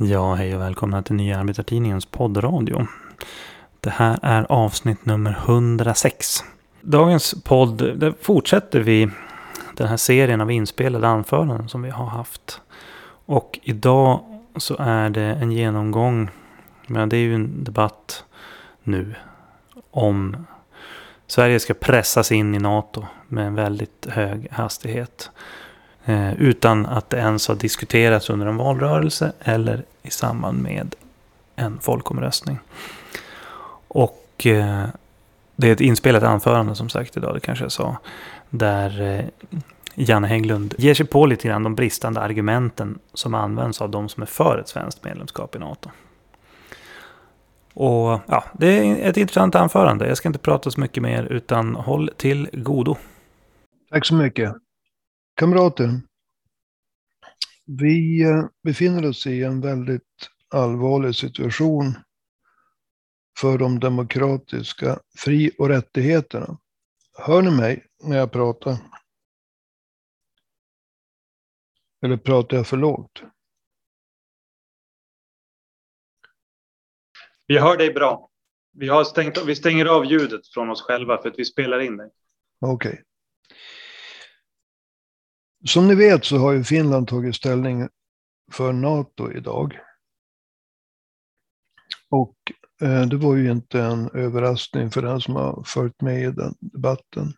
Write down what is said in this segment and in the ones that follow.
Ja, hej och välkomna till Nya Arbetartidningens poddradio. Det här är avsnitt nummer 106. Dagens podd, där fortsätter vi den här serien av inspelade anföranden som vi har haft. Och idag så är det en genomgång, men det är ju en debatt nu om Sverige ska pressas in i NATO med en väldigt hög hastighet. Eh, utan att det ens har diskuterats under en valrörelse eller i samband med en folkomröstning. Och eh, det är ett inspelat anförande som sagt idag, det kanske jag sa. Där eh, Janne Hägglund ger sig på lite grann de bristande argumenten som används av de som är för ett svenskt medlemskap i NATO. Och ja, det är ett intressant anförande. Jag ska inte prata så mycket mer utan håll till godo. Tack så mycket. Kamrater, vi eh, befinner oss i en väldigt allvarlig situation för de demokratiska fri och rättigheterna. Hör ni mig när jag pratar? Eller pratar jag för lågt? Vi hör dig bra. Vi, har stängt, vi stänger av ljudet från oss själva för att vi spelar in dig. Okej. Okay. Som ni vet så har ju Finland tagit ställning för NATO idag. Och eh, det var ju inte en överraskning för den som har följt med i den debatten.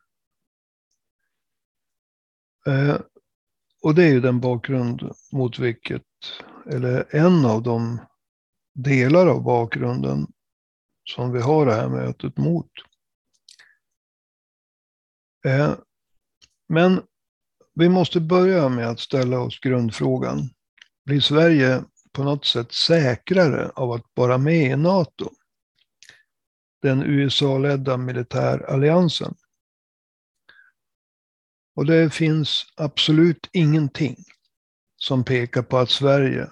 Eh, och det är ju den bakgrund mot vilket, eller en av de delar av bakgrunden som vi har det här mötet mot. Eh, men vi måste börja med att ställa oss grundfrågan. Blir Sverige på något sätt säkrare av att vara med i NATO? Den USA-ledda militäralliansen. Och det finns absolut ingenting som pekar på att Sverige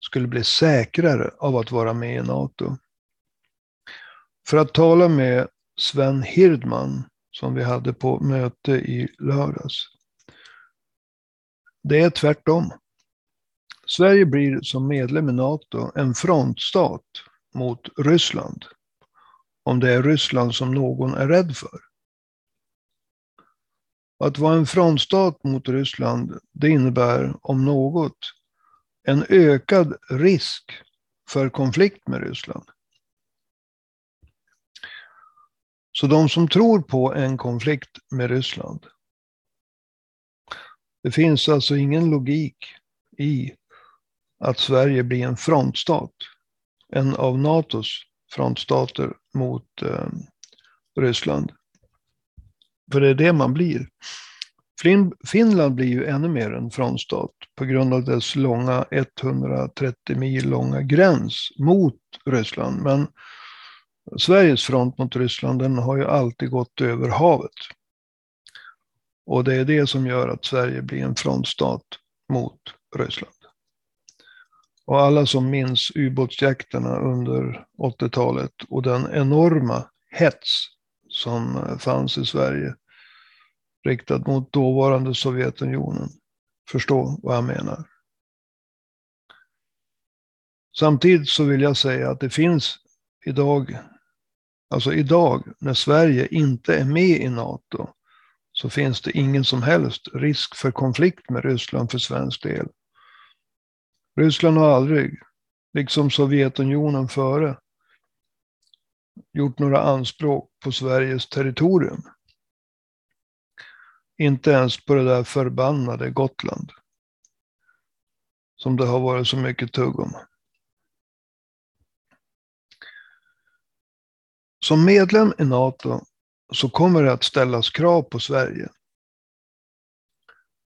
skulle bli säkrare av att vara med i NATO. För att tala med Sven Hirdman som vi hade på möte i lördags. Det är tvärtom. Sverige blir som medlem i NATO en frontstat mot Ryssland. Om det är Ryssland som någon är rädd för. Att vara en frontstat mot Ryssland, det innebär om något en ökad risk för konflikt med Ryssland. Så de som tror på en konflikt med Ryssland. Det finns alltså ingen logik i att Sverige blir en frontstat. En av NATOs frontstater mot eh, Ryssland. För det är det man blir. Finland blir ju ännu mer en frontstat på grund av dess långa 130 mil långa gräns mot Ryssland. Men Sveriges front mot Ryssland den har ju alltid gått över havet. Och det är det som gör att Sverige blir en frontstat mot Ryssland. Och alla som minns ubåtsjakterna under 80-talet och den enorma hets som fanns i Sverige riktad mot dåvarande Sovjetunionen förstår vad jag menar. Samtidigt så vill jag säga att det finns idag Alltså idag när Sverige inte är med i NATO så finns det ingen som helst risk för konflikt med Ryssland för svensk del. Ryssland har aldrig, liksom Sovjetunionen före, gjort några anspråk på Sveriges territorium. Inte ens på det där förbannade Gotland. Som det har varit så mycket tugg om. Som medlem i NATO så kommer det att ställas krav på Sverige.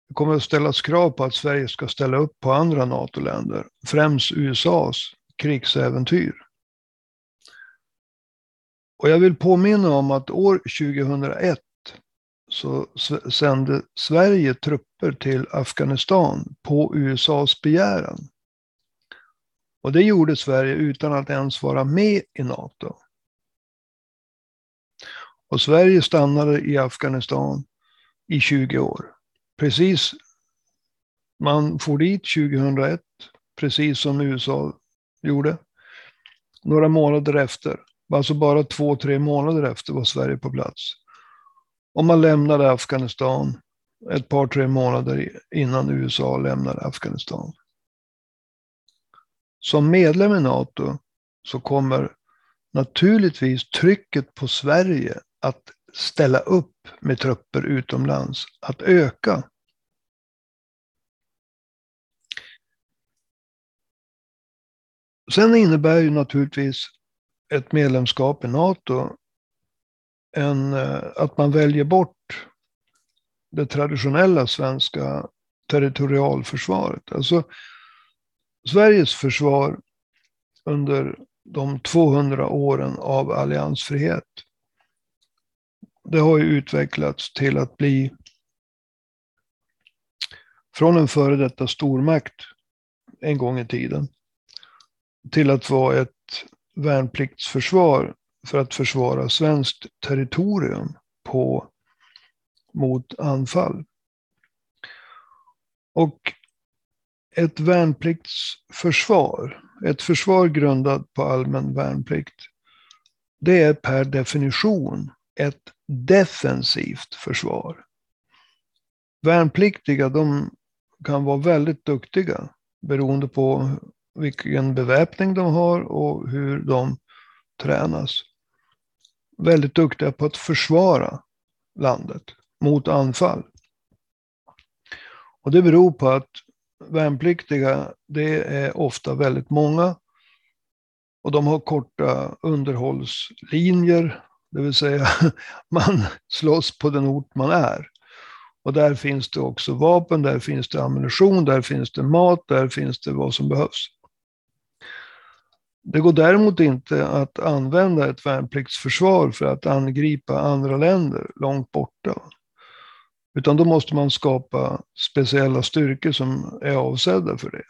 Det kommer att ställas krav på att Sverige ska ställa upp på andra NATO-länder, främst USAs krigsäventyr. Och jag vill påminna om att år 2001 så sände Sverige trupper till Afghanistan på USAs begäran. Och det gjorde Sverige utan att ens vara med i NATO. Och Sverige stannade i Afghanistan i 20 år. Precis, man for dit 2001, precis som USA gjorde. Några månader efter, alltså bara två, tre månader efter var Sverige på plats. Och man lämnade Afghanistan ett par, tre månader innan USA lämnade Afghanistan. Som medlem i NATO så kommer naturligtvis trycket på Sverige att ställa upp med trupper utomlands att öka. Sen innebär ju naturligtvis ett medlemskap i NATO en, eh, att man väljer bort det traditionella svenska territorialförsvaret. Alltså Sveriges försvar under de 200 åren av alliansfrihet. Det har ju utvecklats till att bli från en före detta stormakt en gång i tiden till att vara ett värnpliktsförsvar för att försvara svenskt territorium på, mot anfall. Och ett värnpliktsförsvar, ett försvar grundat på allmän värnplikt, det är per definition ett defensivt försvar. Värnpliktiga, de kan vara väldigt duktiga beroende på vilken beväpning de har och hur de tränas. Väldigt duktiga på att försvara landet mot anfall. Och det beror på att värnpliktiga, det är ofta väldigt många. Och de har korta underhållslinjer, det vill säga man slåss på den ort man är. Och där finns det också vapen, där finns det ammunition, där finns det mat, där finns det vad som behövs. Det går däremot inte att använda ett värnpliktsförsvar för att angripa andra länder långt borta. Utan då måste man skapa speciella styrkor som är avsedda för det.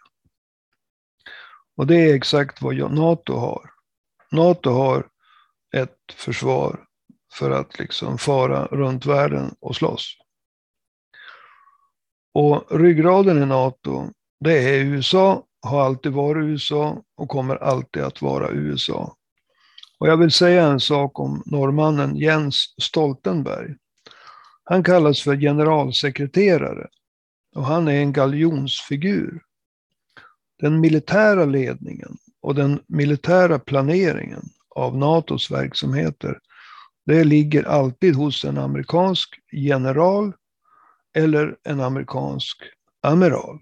Och det är exakt vad NATO har. NATO har ett försvar för att liksom fara runt världen och slåss. Och ryggraden i NATO, det är USA, har alltid varit USA och kommer alltid att vara USA. Och jag vill säga en sak om norrmannen Jens Stoltenberg. Han kallas för generalsekreterare och han är en galjonsfigur. Den militära ledningen och den militära planeringen av NATOs verksamheter, det ligger alltid hos en amerikansk general eller en amerikansk amiral.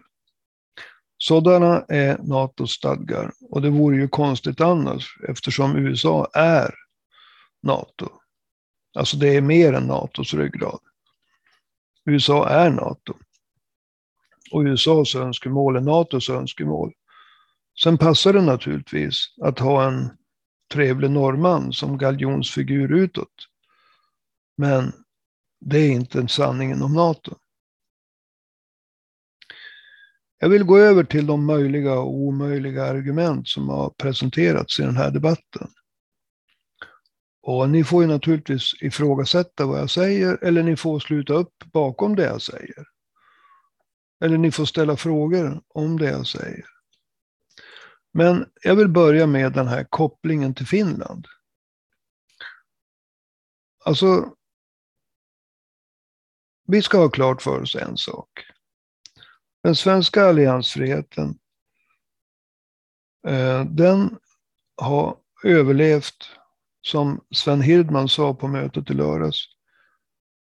Sådana är NATOs stadgar och det vore ju konstigt annars eftersom USA är NATO. Alltså det är mer än NATOs ryggrad. USA är NATO. Och USAs önskemål är NATOs önskemål. Sen passar det naturligtvis att ha en trevlig norrman som galjonsfigur utåt. Men det är inte sanningen om NATO. Jag vill gå över till de möjliga och omöjliga argument som har presenterats i den här debatten. Och ni får ju naturligtvis ifrågasätta vad jag säger eller ni får sluta upp bakom det jag säger. Eller ni får ställa frågor om det jag säger. Men jag vill börja med den här kopplingen till Finland. Alltså, vi ska ha klart för oss en sak. Den svenska alliansfriheten, eh, den har överlevt som Sven Hirdman sa på mötet i lördags,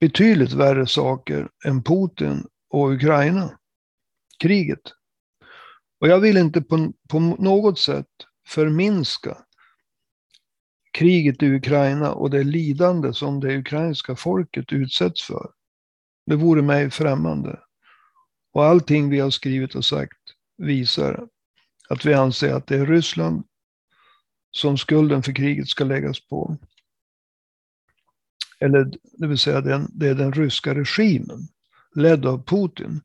betydligt värre saker än Putin och Ukraina. Kriget. Och jag vill inte på, på något sätt förminska kriget i Ukraina och det lidande som det ukrainska folket utsätts för. Det vore mig främmande. Och allting vi har skrivit och sagt visar att vi anser att det är Ryssland som skulden för kriget ska läggas på. Eller det vill säga den, det är den ryska regimen, ledd av Putin,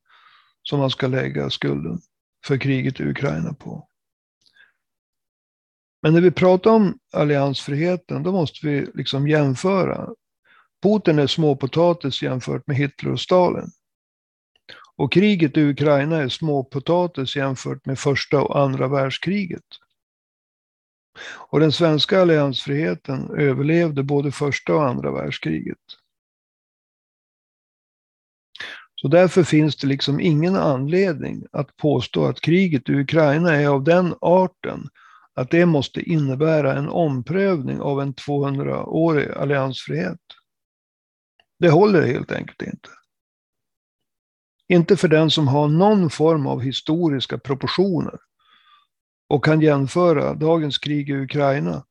som man ska lägga skulden för kriget i Ukraina på. Men när vi pratar om alliansfriheten, då måste vi liksom jämföra. Putin är småpotatis jämfört med Hitler och Stalin. Och kriget i Ukraina är småpotatis jämfört med första och andra världskriget. Och den svenska alliansfriheten överlevde både första och andra världskriget. Så därför finns det liksom ingen anledning att påstå att kriget i Ukraina är av den arten att det måste innebära en omprövning av en 200-årig alliansfrihet. Det håller helt enkelt inte. Inte för den som har någon form av historiska proportioner och kan jämföra dagens krig i Ukraina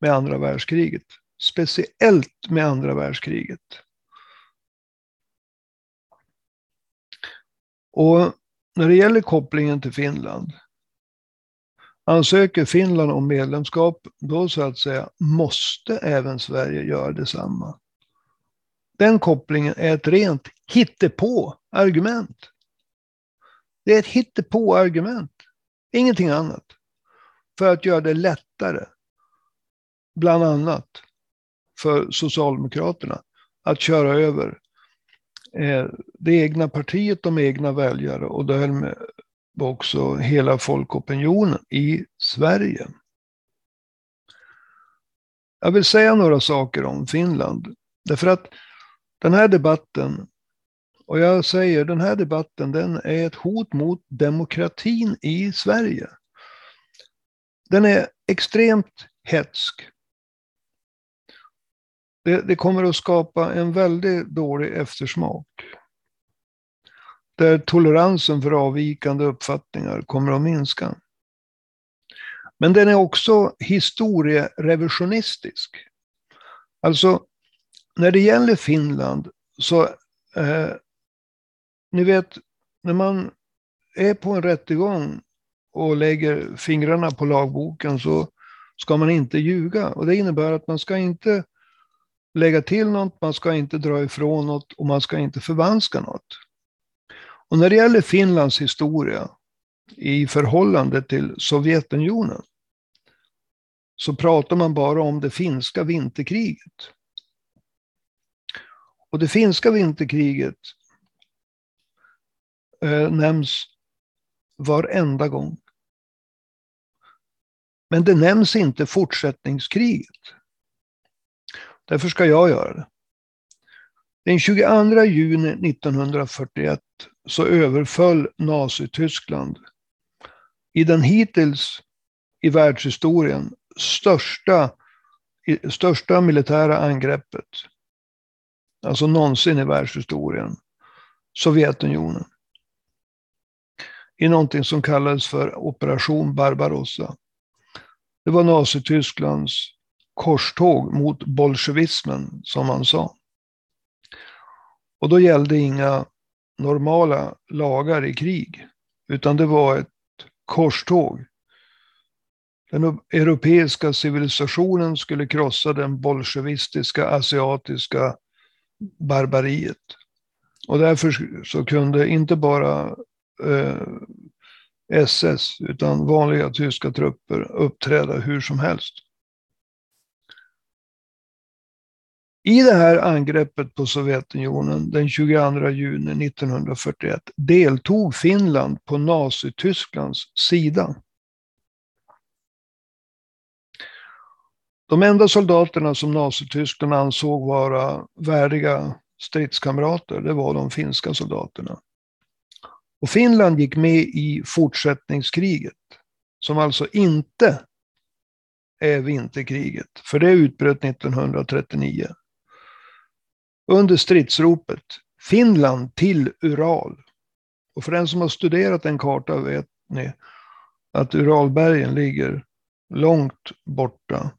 med andra världskriget. Speciellt med andra världskriget. Och när det gäller kopplingen till Finland. Ansöker Finland om medlemskap, då så att säga måste även Sverige göra detsamma. Den kopplingen är ett rent hittepå-argument. Det är ett hittepå-argument. Ingenting annat. För att göra det lättare, bland annat för Socialdemokraterna, att köra över Eh, det egna partiet, de egna väljare och därmed också hela folkopinionen i Sverige. Jag vill säga några saker om Finland. Därför att den här debatten, och jag säger den här debatten, den är ett hot mot demokratin i Sverige. Den är extremt hetsk. Det, det kommer att skapa en väldigt dålig eftersmak. Där toleransen för avvikande uppfattningar kommer att minska. Men den är också historierevisionistisk. Alltså, när det gäller Finland så, eh, ni vet, när man är på en rättegång och lägger fingrarna på lagboken så ska man inte ljuga. Och det innebär att man ska inte lägga till något, man ska inte dra ifrån något och man ska inte förvanska något. Och när det gäller Finlands historia i förhållande till Sovjetunionen så pratar man bara om det finska vinterkriget. Och det finska vinterkriget eh, nämns varenda gång. Men det nämns inte fortsättningskriget. Därför ska jag göra det. Den 22 juni 1941 så överföll Nazityskland i den hittills i världshistorien största, största militära angreppet alltså någonsin i världshistorien, Sovjetunionen. I någonting som kallades för Operation Barbarossa. Det var Nazitysklands korståg mot bolsjevismen, som man sa. Och då gällde inga normala lagar i krig, utan det var ett korståg. Den europeiska civilisationen skulle krossa den bolsjevistiska asiatiska barbariet. Och därför så kunde inte bara eh, SS utan vanliga tyska trupper uppträda hur som helst. I det här angreppet på Sovjetunionen den 22 juni 1941 deltog Finland på Nazitysklands sida. De enda soldaterna som Nazityskland ansåg vara värdiga stridskamrater, det var de finska soldaterna. Och Finland gick med i fortsättningskriget, som alltså inte är vinterkriget, för det utbröt 1939. Under stridsropet Finland till Ural. Och för den som har studerat en karta vet ni att Uralbergen ligger långt borta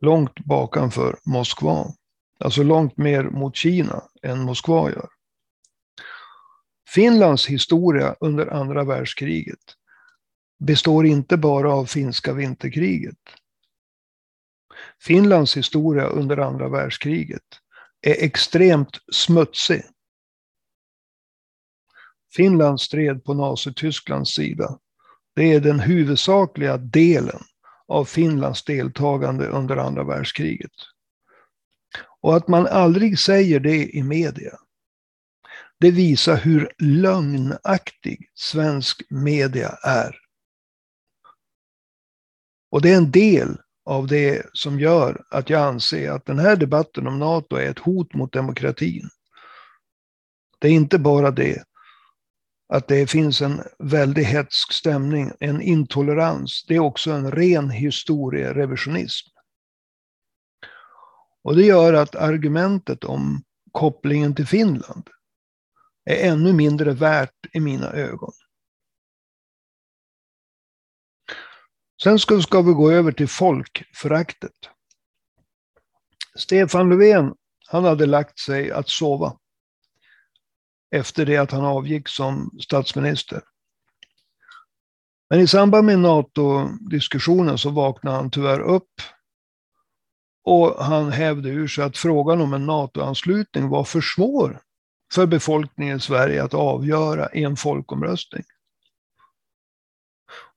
långt bakanför Moskva. Alltså långt mer mot Kina än Moskva gör. Finlands historia under andra världskriget består inte bara av finska vinterkriget. Finlands historia under andra världskriget är extremt smutsig. Finland stred på Nazitysklands sida. Det är den huvudsakliga delen av Finlands deltagande under andra världskriget. Och att man aldrig säger det i media, det visar hur lögnaktig svensk media är. Och det är en del av det som gör att jag anser att den här debatten om NATO är ett hot mot demokratin. Det är inte bara det att det finns en väldigt hetsk stämning, en intolerans. Det är också en ren historierevisionism. Och det gör att argumentet om kopplingen till Finland är ännu mindre värt i mina ögon. Sen ska, ska vi gå över till folkföraktet. Stefan Löfven, han hade lagt sig att sova efter det att han avgick som statsminister. Men i samband med NATO-diskussionen så vaknade han tyvärr upp och han hävde ur sig att frågan om en NATO-anslutning var för svår för befolkningen i Sverige att avgöra i en folkomröstning.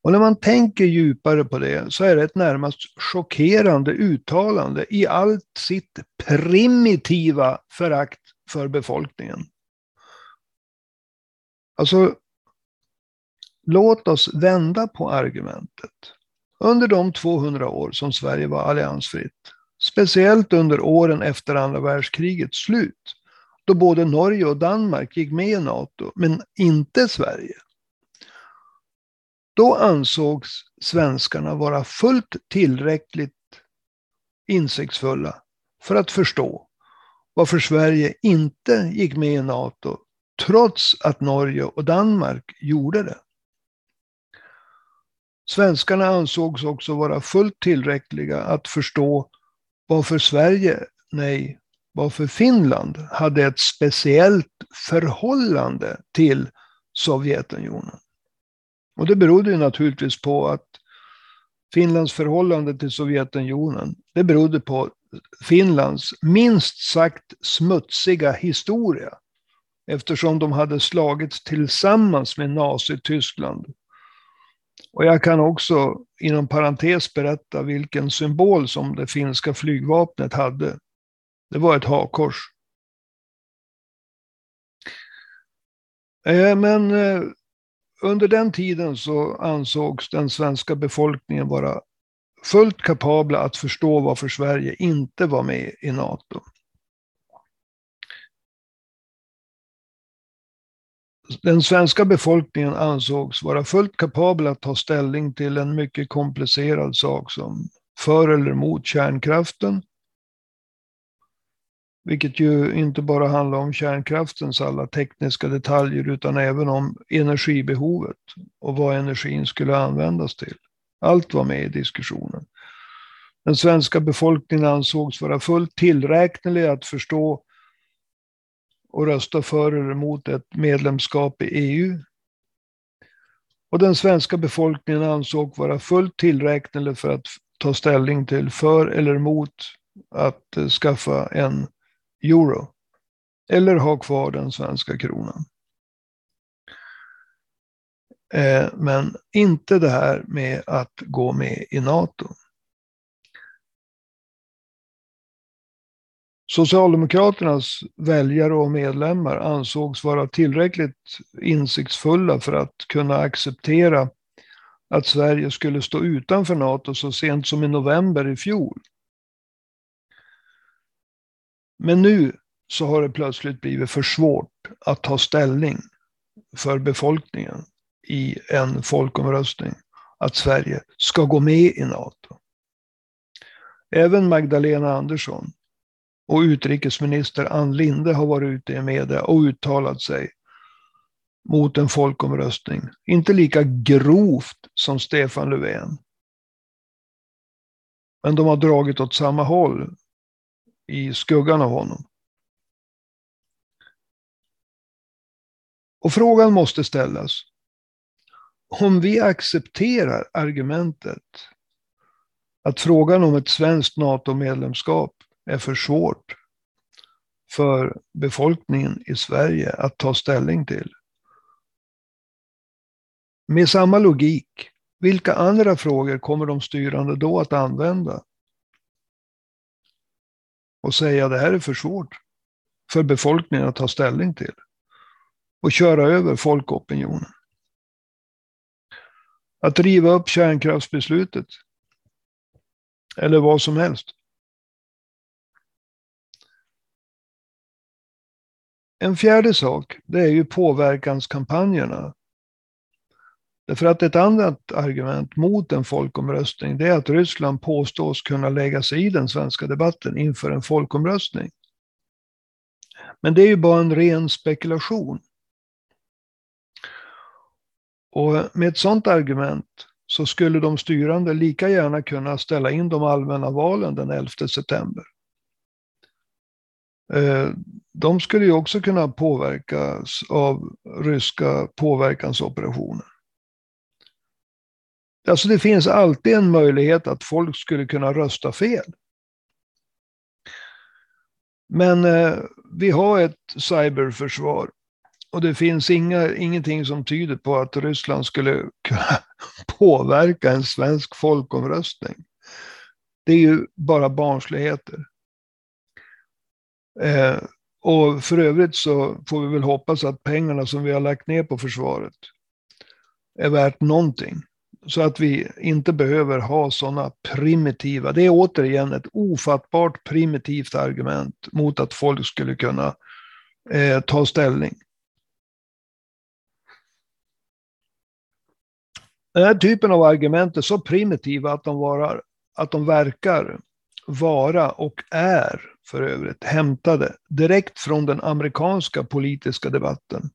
Och när man tänker djupare på det så är det ett närmast chockerande uttalande i allt sitt primitiva förakt för befolkningen. Alltså, låt oss vända på argumentet. Under de 200 år som Sverige var alliansfritt, speciellt under åren efter andra världskrigets slut, då både Norge och Danmark gick med i NATO, men inte Sverige. Då ansågs svenskarna vara fullt tillräckligt insiktsfulla för att förstå varför Sverige inte gick med i NATO trots att Norge och Danmark gjorde det. Svenskarna ansågs också vara fullt tillräckliga att förstå varför Sverige, nej, varför Finland hade ett speciellt förhållande till Sovjetunionen. Och det berodde ju naturligtvis på att Finlands förhållande till Sovjetunionen, det berodde på Finlands minst sagt smutsiga historia eftersom de hade slagits tillsammans med Nazityskland. Och jag kan också inom parentes berätta vilken symbol som det finska flygvapnet hade. Det var ett hakkors. Eh, men eh, under den tiden så ansågs den svenska befolkningen vara fullt kapabla att förstå varför Sverige inte var med i NATO. Den svenska befolkningen ansågs vara fullt kapabel att ta ställning till en mycket komplicerad sak som för eller mot kärnkraften. Vilket ju inte bara handlar om kärnkraftens alla tekniska detaljer utan även om energibehovet och vad energin skulle användas till. Allt var med i diskussionen. Den svenska befolkningen ansågs vara fullt tillräknelig att förstå och rösta för eller emot ett medlemskap i EU. Och den svenska befolkningen ansåg vara fullt tillräknelig för att ta ställning till för eller emot att skaffa en euro. Eller ha kvar den svenska kronan. Eh, men inte det här med att gå med i NATO. Socialdemokraternas väljare och medlemmar ansågs vara tillräckligt insiktsfulla för att kunna acceptera att Sverige skulle stå utanför NATO så sent som i november i fjol. Men nu så har det plötsligt blivit för svårt att ta ställning för befolkningen i en folkomröstning att Sverige ska gå med i NATO. Även Magdalena Andersson och utrikesminister Ann Linde har varit ute i media och uttalat sig mot en folkomröstning. Inte lika grovt som Stefan Löfven. Men de har dragit åt samma håll i skuggan av honom. Och frågan måste ställas. Om vi accepterar argumentet att frågan om ett svenskt NATO-medlemskap är för svårt för befolkningen i Sverige att ta ställning till. Med samma logik, vilka andra frågor kommer de styrande då att använda? Och säga det här är för svårt för befolkningen att ta ställning till. och köra över folkopinionen. Att riva upp kärnkraftsbeslutet. Eller vad som helst. En fjärde sak, det är ju påverkanskampanjerna. Därför att ett annat argument mot en folkomröstning, det är att Ryssland påstås kunna lägga sig i den svenska debatten inför en folkomröstning. Men det är ju bara en ren spekulation. Och med ett sådant argument så skulle de styrande lika gärna kunna ställa in de allmänna valen den 11 september. Eh, de skulle ju också kunna påverkas av ryska påverkansoperationer. Alltså det finns alltid en möjlighet att folk skulle kunna rösta fel. Men eh, vi har ett cyberförsvar och det finns inga, ingenting som tyder på att Ryssland skulle kunna påverka en svensk folkomröstning. Det är ju bara barnsligheter. Eh, och för övrigt så får vi väl hoppas att pengarna som vi har lagt ner på försvaret är värt någonting. Så att vi inte behöver ha sådana primitiva, det är återigen ett ofattbart primitivt argument mot att folk skulle kunna eh, ta ställning. Den här typen av argument är så primitiva att de, varar, att de verkar vara och är för övrigt hämtade direkt från den amerikanska politiska debatten.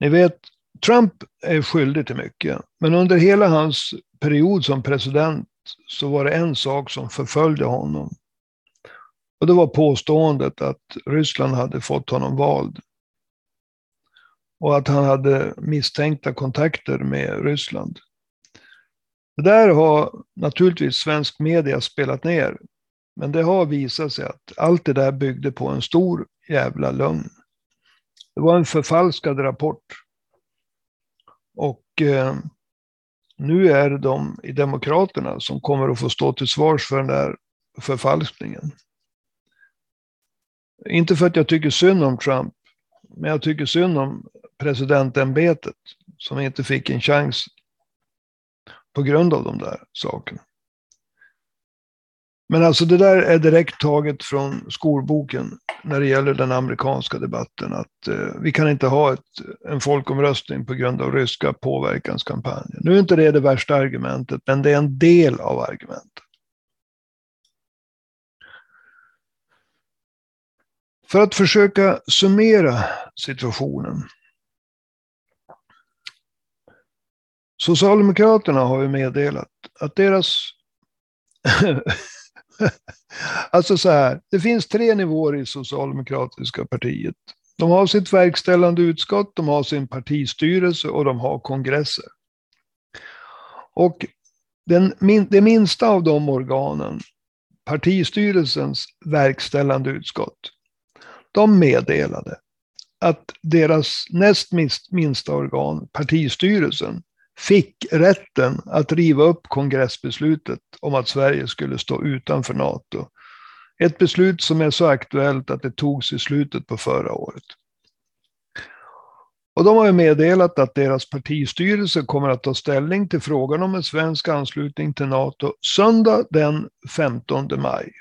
Ni vet, Trump är skyldig till mycket, men under hela hans period som president så var det en sak som förföljde honom. Och det var påståendet att Ryssland hade fått honom vald. Och att han hade misstänkta kontakter med Ryssland. Det där har naturligtvis svensk media spelat ner. Men det har visat sig att allt det där byggde på en stor jävla lögn. Det var en förfalskad rapport. Och eh, nu är det de i Demokraterna som kommer att få stå till svars för den där förfalskningen. Inte för att jag tycker synd om Trump, men jag tycker synd om presidentämbetet som inte fick en chans på grund av de där sakerna. Men alltså det där är direkt taget från skolboken när det gäller den amerikanska debatten. Att eh, vi kan inte ha ett, en folkomröstning på grund av ryska påverkanskampanjer. Nu är inte det det värsta argumentet, men det är en del av argumentet. För att försöka summera situationen Socialdemokraterna har ju meddelat att deras... alltså så här, det finns tre nivåer i Socialdemokratiska partiet. De har sitt verkställande utskott, de har sin partistyrelse och de har kongresser. Och den, det minsta av de organen, partistyrelsens verkställande utskott, de meddelade att deras näst minsta organ, partistyrelsen, fick rätten att riva upp kongressbeslutet om att Sverige skulle stå utanför NATO. Ett beslut som är så aktuellt att det togs i slutet på förra året. Och de har ju meddelat att deras partistyrelse kommer att ta ställning till frågan om en svensk anslutning till NATO söndag den 15 maj.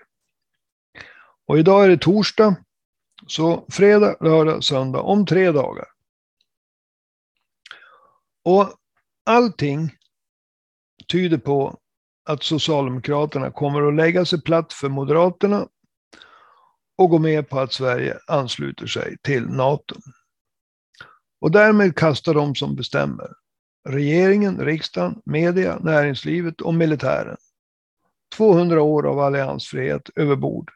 Och idag är det torsdag, så fredag, lördag, söndag om tre dagar. Och allting tyder på att Socialdemokraterna kommer att lägga sig platt för Moderaterna och gå med på att Sverige ansluter sig till NATO. Och därmed kastar de som bestämmer, regeringen, riksdagen, media, näringslivet och militären, 200 år av alliansfrihet över bord.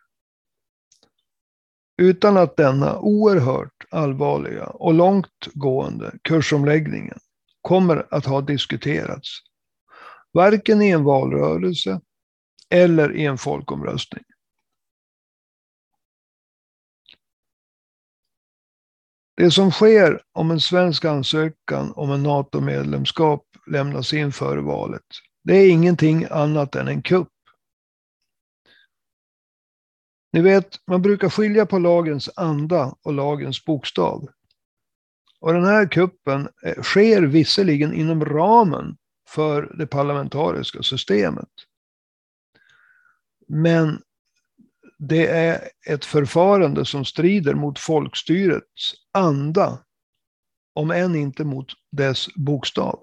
Utan att denna oerhört allvarliga och långtgående kursomläggningen kommer att ha diskuterats. Varken i en valrörelse eller i en folkomröstning. Det som sker om en svensk ansökan om en NATO-medlemskap lämnas in före valet, det är ingenting annat än en kupp. Ni vet, man brukar skilja på lagens anda och lagens bokstav. Och den här kuppen eh, sker visserligen inom ramen för det parlamentariska systemet. Men det är ett förfarande som strider mot folkstyrets anda, om än inte mot dess bokstav.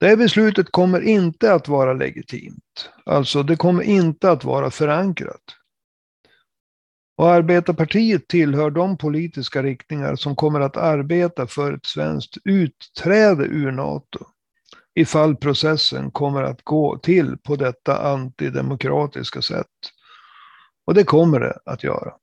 Det beslutet kommer inte att vara legitimt. Alltså, det kommer inte att vara förankrat. Och Arbetarpartiet tillhör de politiska riktningar som kommer att arbeta för ett svenskt utträde ur NATO ifall processen kommer att gå till på detta antidemokratiska sätt. Och det kommer det att göra.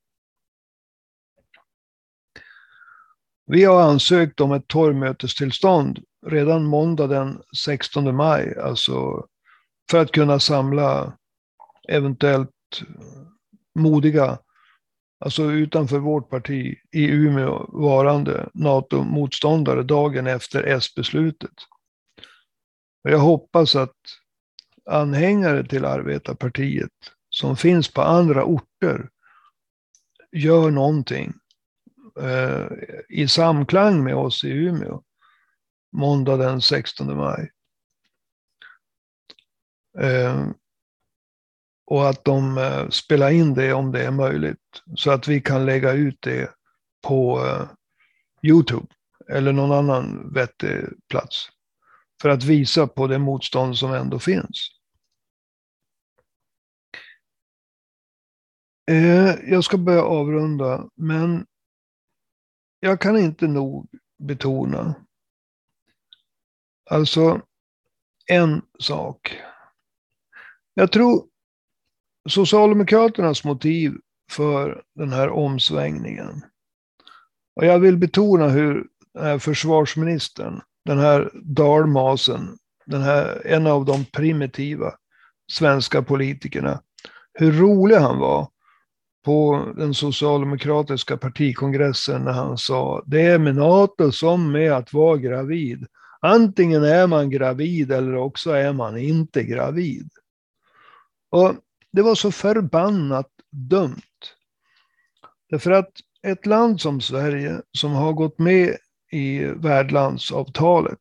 Vi har ansökt om ett torgmötestillstånd redan måndag den 16 maj, alltså för att kunna samla eventuellt modiga, alltså utanför vårt parti i Umeå varande NATO-motståndare dagen efter S-beslutet. Jag hoppas att anhängare till arbetarpartiet som finns på andra orter gör någonting eh, i samklang med oss i Umeå måndag den 16 maj. Eh, och att de eh, spelar in det om det är möjligt. Så att vi kan lägga ut det på eh, Youtube eller någon annan vettig plats. För att visa på det motstånd som ändå finns. Eh, jag ska börja avrunda, men jag kan inte nog betona Alltså, en sak. Jag tror Socialdemokraternas motiv för den här omsvängningen. Och jag vill betona hur försvarsministern, den här dalmasen, den här, en av de primitiva svenska politikerna, hur rolig han var på den socialdemokratiska partikongressen när han sa det är med NATO som med att vara gravid. Antingen är man gravid eller också är man inte gravid. Och det var så förbannat dumt. Därför att ett land som Sverige som har gått med i värdlandsavtalet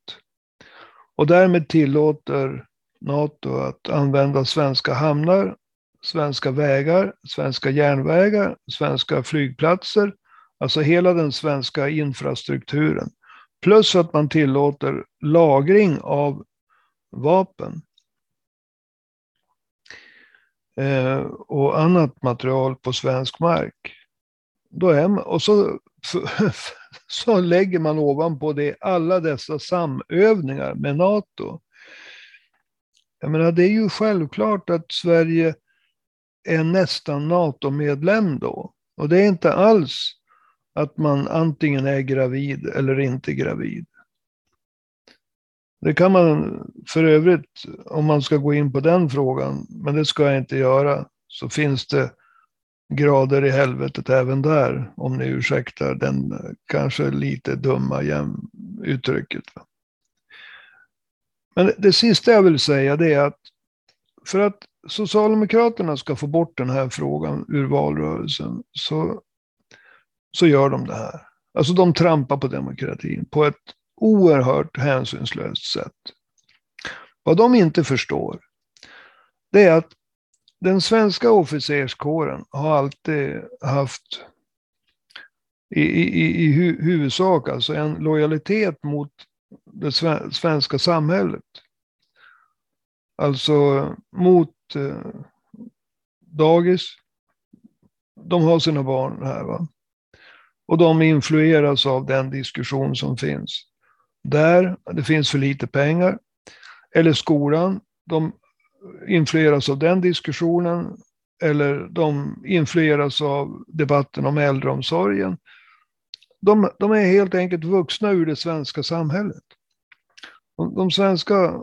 och därmed tillåter NATO att använda svenska hamnar, svenska vägar, svenska järnvägar, svenska flygplatser, alltså hela den svenska infrastrukturen. Plus att man tillåter lagring av vapen. Eh, och annat material på svensk mark. Då är man, och så, så lägger man ovanpå det alla dessa samövningar med NATO. Jag menar, det är ju självklart att Sverige är nästan NATO-medlem då. Och det är inte alls att man antingen är gravid eller inte gravid. Det kan man för övrigt, om man ska gå in på den frågan, men det ska jag inte göra, så finns det grader i helvetet även där, om ni ursäktar den kanske lite dumma uttrycket. Men det sista jag vill säga det är att för att Socialdemokraterna ska få bort den här frågan ur valrörelsen så så gör de det här. Alltså de trampar på demokratin på ett oerhört hänsynslöst sätt. Vad de inte förstår, det är att den svenska officerskåren har alltid haft i, i, i huvudsak alltså en lojalitet mot det svenska samhället. Alltså mot eh, dagis. De har sina barn här. Va? Och de influeras av den diskussion som finns. Där det finns för lite pengar. Eller skolan, de influeras av den diskussionen. Eller de influeras av debatten om äldreomsorgen. De, de är helt enkelt vuxna ur det svenska samhället. De, de svenska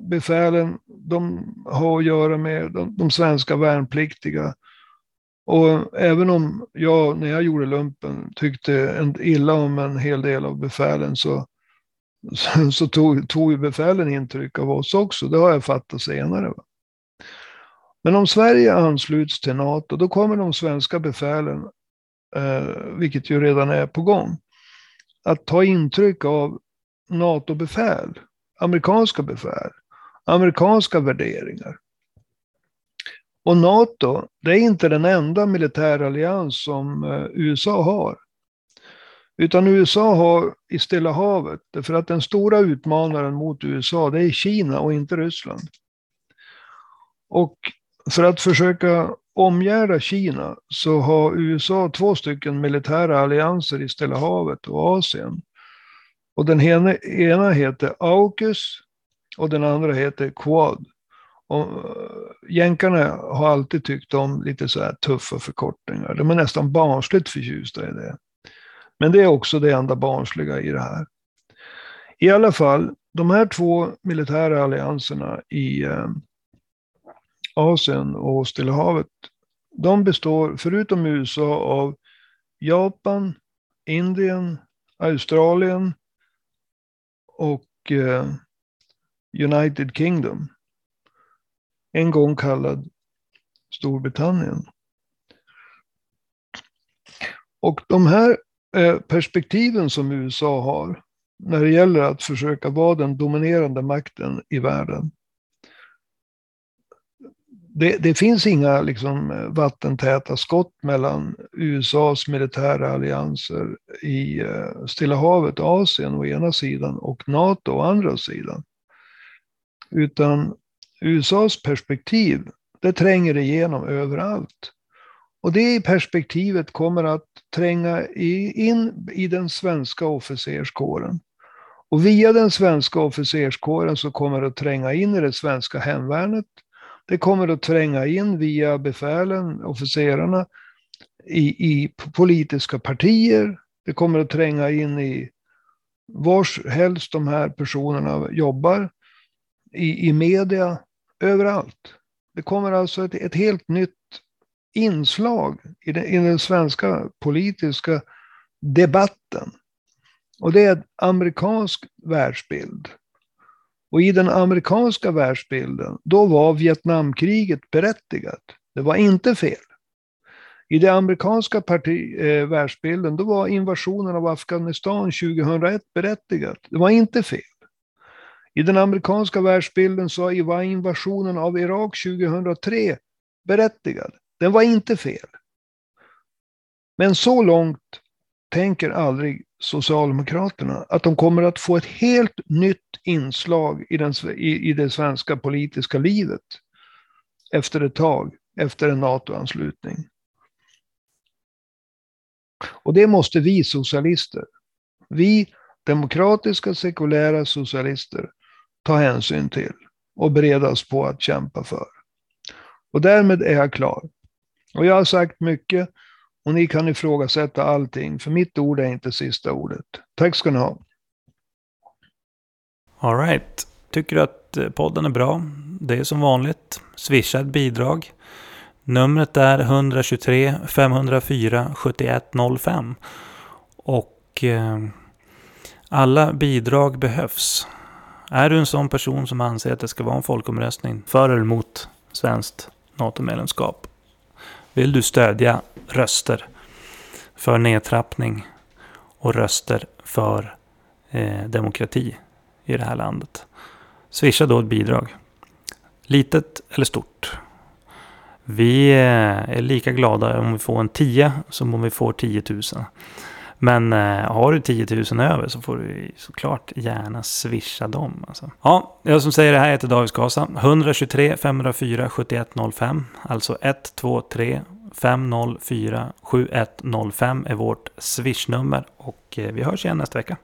befälen, de har att göra med de, de svenska värnpliktiga och även om jag, när jag gjorde lumpen, tyckte illa om en hel del av befälen så, så, så tog, tog befälen intryck av oss också. Det har jag fattat senare. Va? Men om Sverige ansluts till NATO, då kommer de svenska befälen, eh, vilket ju redan är på gång, att ta intryck av NATO-befäl, amerikanska befäl, amerikanska värderingar. Och NATO, det är inte den enda militärallians som eh, USA har. Utan USA har i Stilla havet, för att den stora utmanaren mot USA, det är Kina och inte Ryssland. Och för att försöka omgärda Kina så har USA två stycken militära allianser i Stilla havet och Asien. Och den ena, heter AUKUS och den andra heter Quad. Och eh, jänkarna har alltid tyckt om lite så här tuffa förkortningar. De är nästan barnsligt förtjusta i det. Men det är också det enda barnsliga i det här. I alla fall, de här två militära allianserna i eh, Asien och Stilla havet, de består förutom USA av Japan, Indien, Australien och eh, United Kingdom. En gång kallad Storbritannien. Och de här Eh, perspektiven som USA har när det gäller att försöka vara den dominerande makten i världen det, det, finns inga liksom, vattentäta skott mellan USAs militära allianser i eh, Stilla havet och Asien å ena sidan och NATO å andra sidan. Utan USAs perspektiv, det tränger igenom överallt. Och det perspektivet kommer att tränga in i den svenska officerskåren. Och via den svenska officerskåren så kommer det att tränga in i det svenska hemvärnet, det kommer att tränga in via befälen, officerarna, i, i politiska partier. Det kommer att tränga in i vars helst de här personerna jobbar, i, i media, överallt. Det kommer alltså ett, ett helt nytt inslag i den, i den svenska politiska debatten. Och det är en amerikansk världsbild. Och i den amerikanska världsbilden, då var Vietnamkriget berättigat. Det var inte fel. I den amerikanska parti, eh, världsbilden, då var invasionen av Afghanistan 2001 berättigat. Det var inte fel. I den amerikanska världsbilden så var invasionen av Irak 2003 berättigad. Den var inte fel. Men så långt tänker aldrig Socialdemokraterna att de kommer att få ett helt nytt inslag i, den, i, i det svenska politiska livet efter ett tag, efter en NATO-anslutning. Och det måste vi socialister, vi demokratiska sekulära socialister, ta hänsyn till och bereda oss på att kämpa för. Och därmed är jag klar. Och jag har sagt mycket och ni kan ifrågasätta allting, för mitt ord är inte sista ordet. Tack ska ni ha. Alright. Tycker du att eh, podden är bra? Det är som vanligt. Swisha ett bidrag. Numret är 123 504 7105. Och eh, alla bidrag behövs. Är du en sån person som anser att det ska vara en folkomröstning för eller emot svenskt NATO-medlemskap? Vill du stödja röster för nedtrappning och röster för eh, demokrati i det här landet. Swisha då ett bidrag. Litet eller stort. Vi eh, är lika glada om vi får en 10 som om vi får 10 000. Men eh, har du 10 000 över så får du såklart gärna swisha dem. Alltså. Ja, jag som säger det här heter David Skasa. 123 504 7105. Alltså 123 504 7105 är vårt swishnummer. Och eh, vi hörs igen nästa vecka.